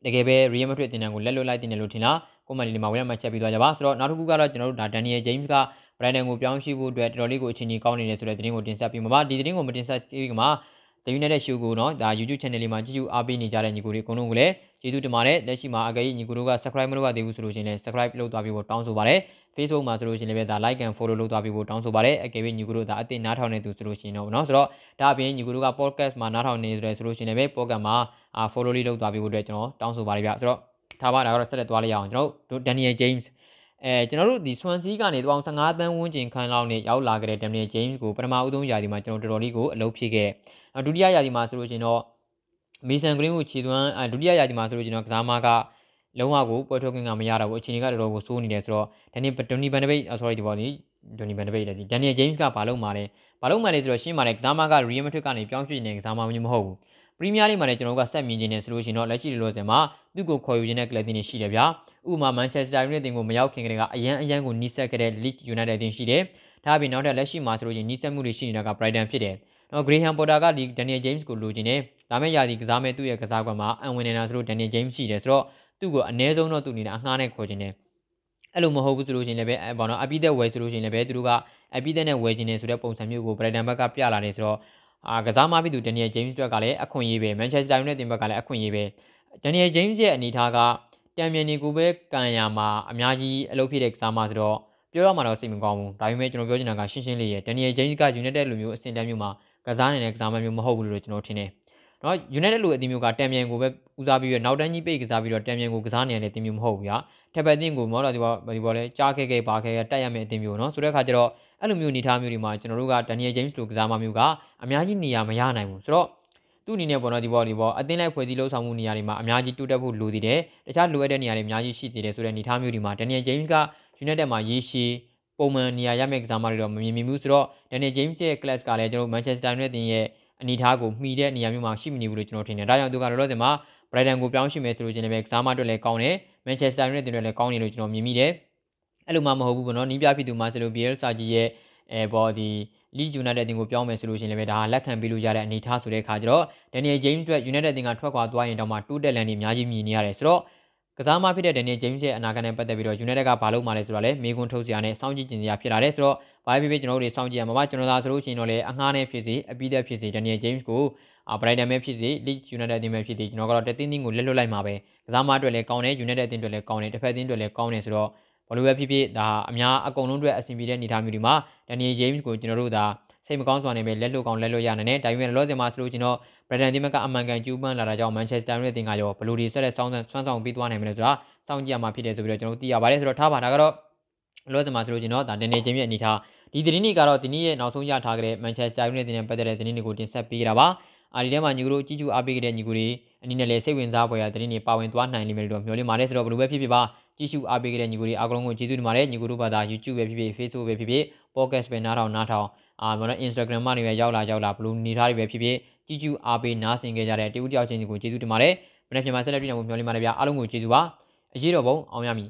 တကယ်ပဲ Real Madrid တင်တန်းကိုလက်လွတ်လိုက်တင်တယ်လို့ထင်လားကွန်မန်လီမှာဝင်မှချက်ပြီးသွားကြပါဆိုတော့နောက်တစ်ခုကတော့ကျွန်တော်တို့ဒါ Daniel James က Brighton ကိုပြောင်းရွှေ့ဖို့အတွက်တော်တော်လေးကိုအချိန်ကြီးကောင်းနေတယ်ဆိုတဲ့သတင်းကိုတင်ဆက်ပြီးမှာပါဒီသတင်းကိုမတင်ဆက်ပြီးမှာ The United Show ကိုနော်ဒါ YouTube channel လေးမှာကြည့်ကြည့်အားပေးနေကြတဲ့ညီကိုတွေအကုန်လုံးကိုလည်းကျေးဇူးတင်ပါတယ်လက်ရှိမှာအကယ်၍ညီကိုတို့က subscribe မလုပ်ရသေးဘူးဆိုလို့ရှိရင်လည်း subscribe လုပ်သွားပြီးဖို့တောင်းဆိုပါတယ် Facebook မှာဆိုလို့ရှိရင်လည်းဒါ like and follow လုပ်သွားပြီးဖို့တောင်းဆိုပါတယ်အကယ်၍ညီကိုတို့ဒါအသစ်နားထောင်နေသူဆိုလို့ရှိရင်တော့နော်ဆိုတော့ဒါအပြင်ညီကိုတို့က podcast မှာနားထောင်နေဆိုဆိုလို့ရှိရင်လည်း podcast မှာ follow လေးလုပ်သွားပြီးဖို့အတွက်ကျွန်တော်တောင်းဆိုပါတယ်ဗျဆိုတော့ထားပါဒါကတော့ဆက်လက်သွားလိုက်ရအောင်ကျွန်တော်တို့ Daniel James အဲကျွန်တော်တို့ဒီ Swansea ကနေတောင်15တန်းဝန်းကျင်ခန်းလောက်နဲ့ရောက်လာခဲ့တဲ့ Daniel James ကိုပထမဦးဆုံးရာသီမှာကျွန်တော်တော်တော်လေးကိုအလုပ်ဖြစ်ခဲ့ ဒုတိယရာသီမှာဆိုလို့ရှိရင်တော့မီဆန်ဂရင်းကိုခြေသွမ်းဒုတိယရာသီမှာဆိုလို့ရှိရင်တော့ကစားမကလုံးဝကိုပွဲထုတ်ခွင့်ကမရတော့ဘူးအချိန်ကတော်တော်ကိုစိုးနေတယ်ဆိုတော့ဒန်နီဒန်နီဘန်ဒဘိတ် sorry ဒီပေါ်ဒီဒန်နီဘန်ဒဘိတ်လေဒီဒန်နီယယ်ဂျိမ်းစ်ကဘာလုပ်မှာလဲဘာလုပ်မှာလဲဆိုတော့ရှင်းပါလေကစားမကရီယယ်မက်ထရစ်ကနေပြောင်းရွှေ့နေတဲ့ကစားမမျိုးမဟုတ်ဘူးပရီးမီးယားလိမှာလည်းကျွန်တော်တို့ကဆက်မြင်နေတယ်ဆိုလို့ရှိရင်တော့လက်ရှိလိုလိုစင်မှာသူ့ကိုခေါ်ယူခြင်းတဲ့ကလပ်တင်တွေရှိတယ်ဗျာဥပမာမန်ချက်စတာယူနိုက်တက်ကိုမရောက်ခင်ကတည်းကအရန်အရန်ကိုနီးစပ်ခဲ့တဲ့ Leeds United တင်ရှိတယ်ဒါအပြင်နောက်ထပ်လက်ရှိမှာဆိုလို့ရှိရင်နီးစပ်မှုတွေရှိနေတာက Brighton ဖြစ်တယ် နော် Graham Potter ကဒီ Daniel James ကိုလိုချင်တယ်ဒါမဲ့ယာဒီကစားမဲ့သူ့ရဲ့ကစားကွက်မှာအန်ဝင်နေတာဆိုလို့ Daniel James ရှိတယ်ဆိုတော့သူ့ကိုအ ਨੇ ဆုံးတော့သူနေတာအငှားနဲ့ခေါ်ချင်တယ်အဲ့လိုမဟုတ်ဘူးဆိုလို့ရှိရင်လည်းပဲဘာနော်အပိသက်ဝယ်ဆိုလို့ရှိရင်လည်းပဲသူတို့ကအပိသက်နဲ့ဝယ်ချင်တယ်ဆိုတဲ့ပုံစံမျိုးကို Brighton ဘက်ကပြလာတယ်ဆိုတော့အာကစားမပြီးသူ Daniel James အတွက်ကလည်းအခွင့်အရေးပဲ Manchester United တင်ဘက်ကလည်းအခွင့်အရေးပဲ Daniel James ရဲ့အနေအထားကတံမြန်နေကိုပဲကန်ရမှာအများကြီးအလုပ်ဖြစ်တဲ့ကစားမဆိုတော့ပြောရမှာတော့စိတ်မကောင်းဘူးဒါပေမဲ့ကျွန်တော်ပြောချင်တာကရှင်းရှင်းလေးရယ် Daniel James က United လိုမျိုးအဆင့်တန်းမျိုးမှာ ကစားနေတဲ့ကစားမမျိုးမဟုတ်ဘူးလို့ကျွန်တော်ထင်တယ်။နော် United လိုအသင်းမျိုးကတံမြန်ကိုပဲဦးစားပြီးတော့နောက်တန်းကြီးပိတ်ကစားပြီးတော့တံမြန်ကိုကစားနေရတဲ့အသင်းမျိုးမဟုတ်ဘူးဗျာ။ထက်ပတ်အသင်းကိုမော်လာဒီဘောဒီဘောလဲကြားခဲ့ခဲ့ပါခဲ့ခဲ့တက်ရမယ့်အသင်းမျိုးနော်။ဆိုတဲ့အခါကျတော့အဲ့လိုမျိုးအနေထားမျိုးတွေမှာကျွန်တော်တို့က Daniel James လိုကစားမမျိုးကအများကြီးနေရာမရနိုင်ဘူး။ဆိုတော့သူ့အနေနဲ့ပေါ့နော်ဒီပေါ်ဒီပေါ်အသင်းလိုက်ဖွဲ့စည်းလှုပ်ဆောင်မှုနေရာတွေမှာအများကြီးတိုးတက်ဖို့လိုသေးတယ်တခြားလိုအပ်တဲ့နေရာတွေအများကြီးရှိသေးတယ်ဆိုတဲ့အနေအထားမျိုးတွေမှာဒန်နီယယ်ဂျိမ်းစ်က United မှာရေရှည် ပုံမှန်နေရာရမယ့်ကစားမတွေတော့မမြင်မိဘူးဆိုတော့ဒန်နီယယ်ဂျိမ်းစ်ရဲ့ class ကလည်းကျွန်တော် Manchester United ရဲ့အနေအထားကိုမှီတဲ့နေရာမျိုးမှာရှိမနေဘူးလို့ကျွန်တော်ထင်တယ်ဒါကြောင့်သူကလောလောဆယ်မှာ Brighton ကိုပြောင်းရှိမယ်ဆိုလို့ချင်းလည်းပဲကစားမအတွက်လည်းကောင်းတယ် Manchester United တွေလည်းကောင်းတယ်လို့ကျွန်တော်မြင်မိတယ်အဲ့လိုမှမဟုတ်ဘူးပေါ့နော်နီးပြဖြစ်သူမှာဆိုလို့ Bielsa ကြီးရဲ့အဲပေါ်ဒီ Leeds United တင်ကိုပြောင်းမယ်ဆိုလို့ရှိရင်လည်းဒါလက်ခံပေးလို့ရတဲ့အနေအထားဆိုတဲ့အခါကျတော့ Daniel James အတွက် United တင်ကထွက်ခွာသွားရင်တော့မှတိုးတက်လန်တွေအများကြီးမြင်နေရတယ်ဆိုတော့ ကစားမဖြစ်တဲ့ Daniel James ရဲ့အနာဂတ်နဲ့ပတ်သက်ပြီးတော့ United ကဘာလုပ်မှလဲဆိုတော့လေမေကွန်းထုတ်စရာနဲ့စောင့်ကြည့်ကျင်စရာဖြစ်လာတယ်ဆိုတော့ဘာဖြစ်ဖြစ်ကျွန်တော်တို့တွေစောင့်ကြည့်ရမှာပါကျွန်တော်သာဆိုလို့ရှိရင်တော့လေအငှားနဲ့ဖြစ်စီအပြီးသက်ဖြစ်စီ Daniel James ကိုအာ Brighton ပဲဖြစ်စီ Leeds United တင်ပဲဖြစ်စီကျွန်တော်ကတော့တတင်းတင်းကိုလက်လွတ်လိုက်မှာပဲကစားမအတွက်လည်းကောင်းတယ် United အသင်းအတွက်လည်းကောင်းတယ်တစ်ဖက်အသင်းအတွက်လည်းကောင်းတယ်ဆိုတော့ဘလို့ပဲဖြစ်ဖြစ်ဒါအများအကုန်လုံးအတွက်အဆင်ပြေတဲ့အနေအထားမျိုးဒီမှာ Daniel James ကိုကျွန်တော်တို့ဒါ စိတ်မကောင်းစွာနဲ့ပဲလက်လွတ်ကောင်းလက်လွတ်ရနိုင်တယ်ဒါပေမဲ့လောဆယ်မှာဆိုလို့ကျွန်တော် Brighton ဒီမကအမှန်ကန်ကျူးပန်းလာတာကြောင့် Manchester United တင်ကရောဘလို့ဒီဆက်လက်စောင်းဆွမ်းဆောင်ပြီးသွားနိုင်မလဲဆိုတာစောင့်ကြည့်ရမှာဖြစ်တယ်ဆိုပြီးတော့ကျွန်တော်သိရပါတယ်ဆိုတော့ထားပါဒါကတော့လောဆယ်မှာဆိုလို့ကျွန်တော်ဒါ Daniel James ရဲ့အနေထားဒီသတင်းတွေကတော့ဒီနေ့ရဲ့နောက်ဆုံးရထားကြတဲ့ Manchester United နဲ့ပတ်သက်တဲ့သတင်းတွေကိုတင်ဆက်ပေးကြတာပါအာဒီထဲမှာညီကိုတို့ကြီးကျူအားပေးခဲ့တဲ့ညီကိုတွေအနေနဲ့လည်းစိတ်ဝင်စားဖွယ်ရာသတင်းတွေပါဝင်သွားနိုင်လိမ့်မယ်လို့မျှော်လင့်ပါတယ်ဆိုတော့ဘယ်လိုပဲဖြစ်ဖြစ်ပါကြီးကျူအားပေးခဲ့တဲ့ညီကိုတွေအားလုံးကိုကျေးဇူးတင်ပါတယ်ညီကိုတို့ဘာသာ YouTube ပဲဖြစ်ဖြစ် Facebook ပဲဖြစ်ဖြစ် Podcast ပဲနားထောင်နားထောင် အာမနော် Instagram မှာနေပဲရောက်လာရောက်လာဘလို့နေထားတွေပဲဖြစ်ဖြစ်ကြီးကျူအားပေးနားဆင်ခဲ့ကြတဲ့တဦးတယောက်ချင်းစီကိုကျေးဇူးတင်ပါတယ်မနေ့ပြန်မှာဆက်လက်တွေ့နိုင်ဖို့မျှော်လင့်ပါတယ်ဗျာအားလုံးကိုကျေးဇူးပါအရေးတော်ပုံအောင်ရမည်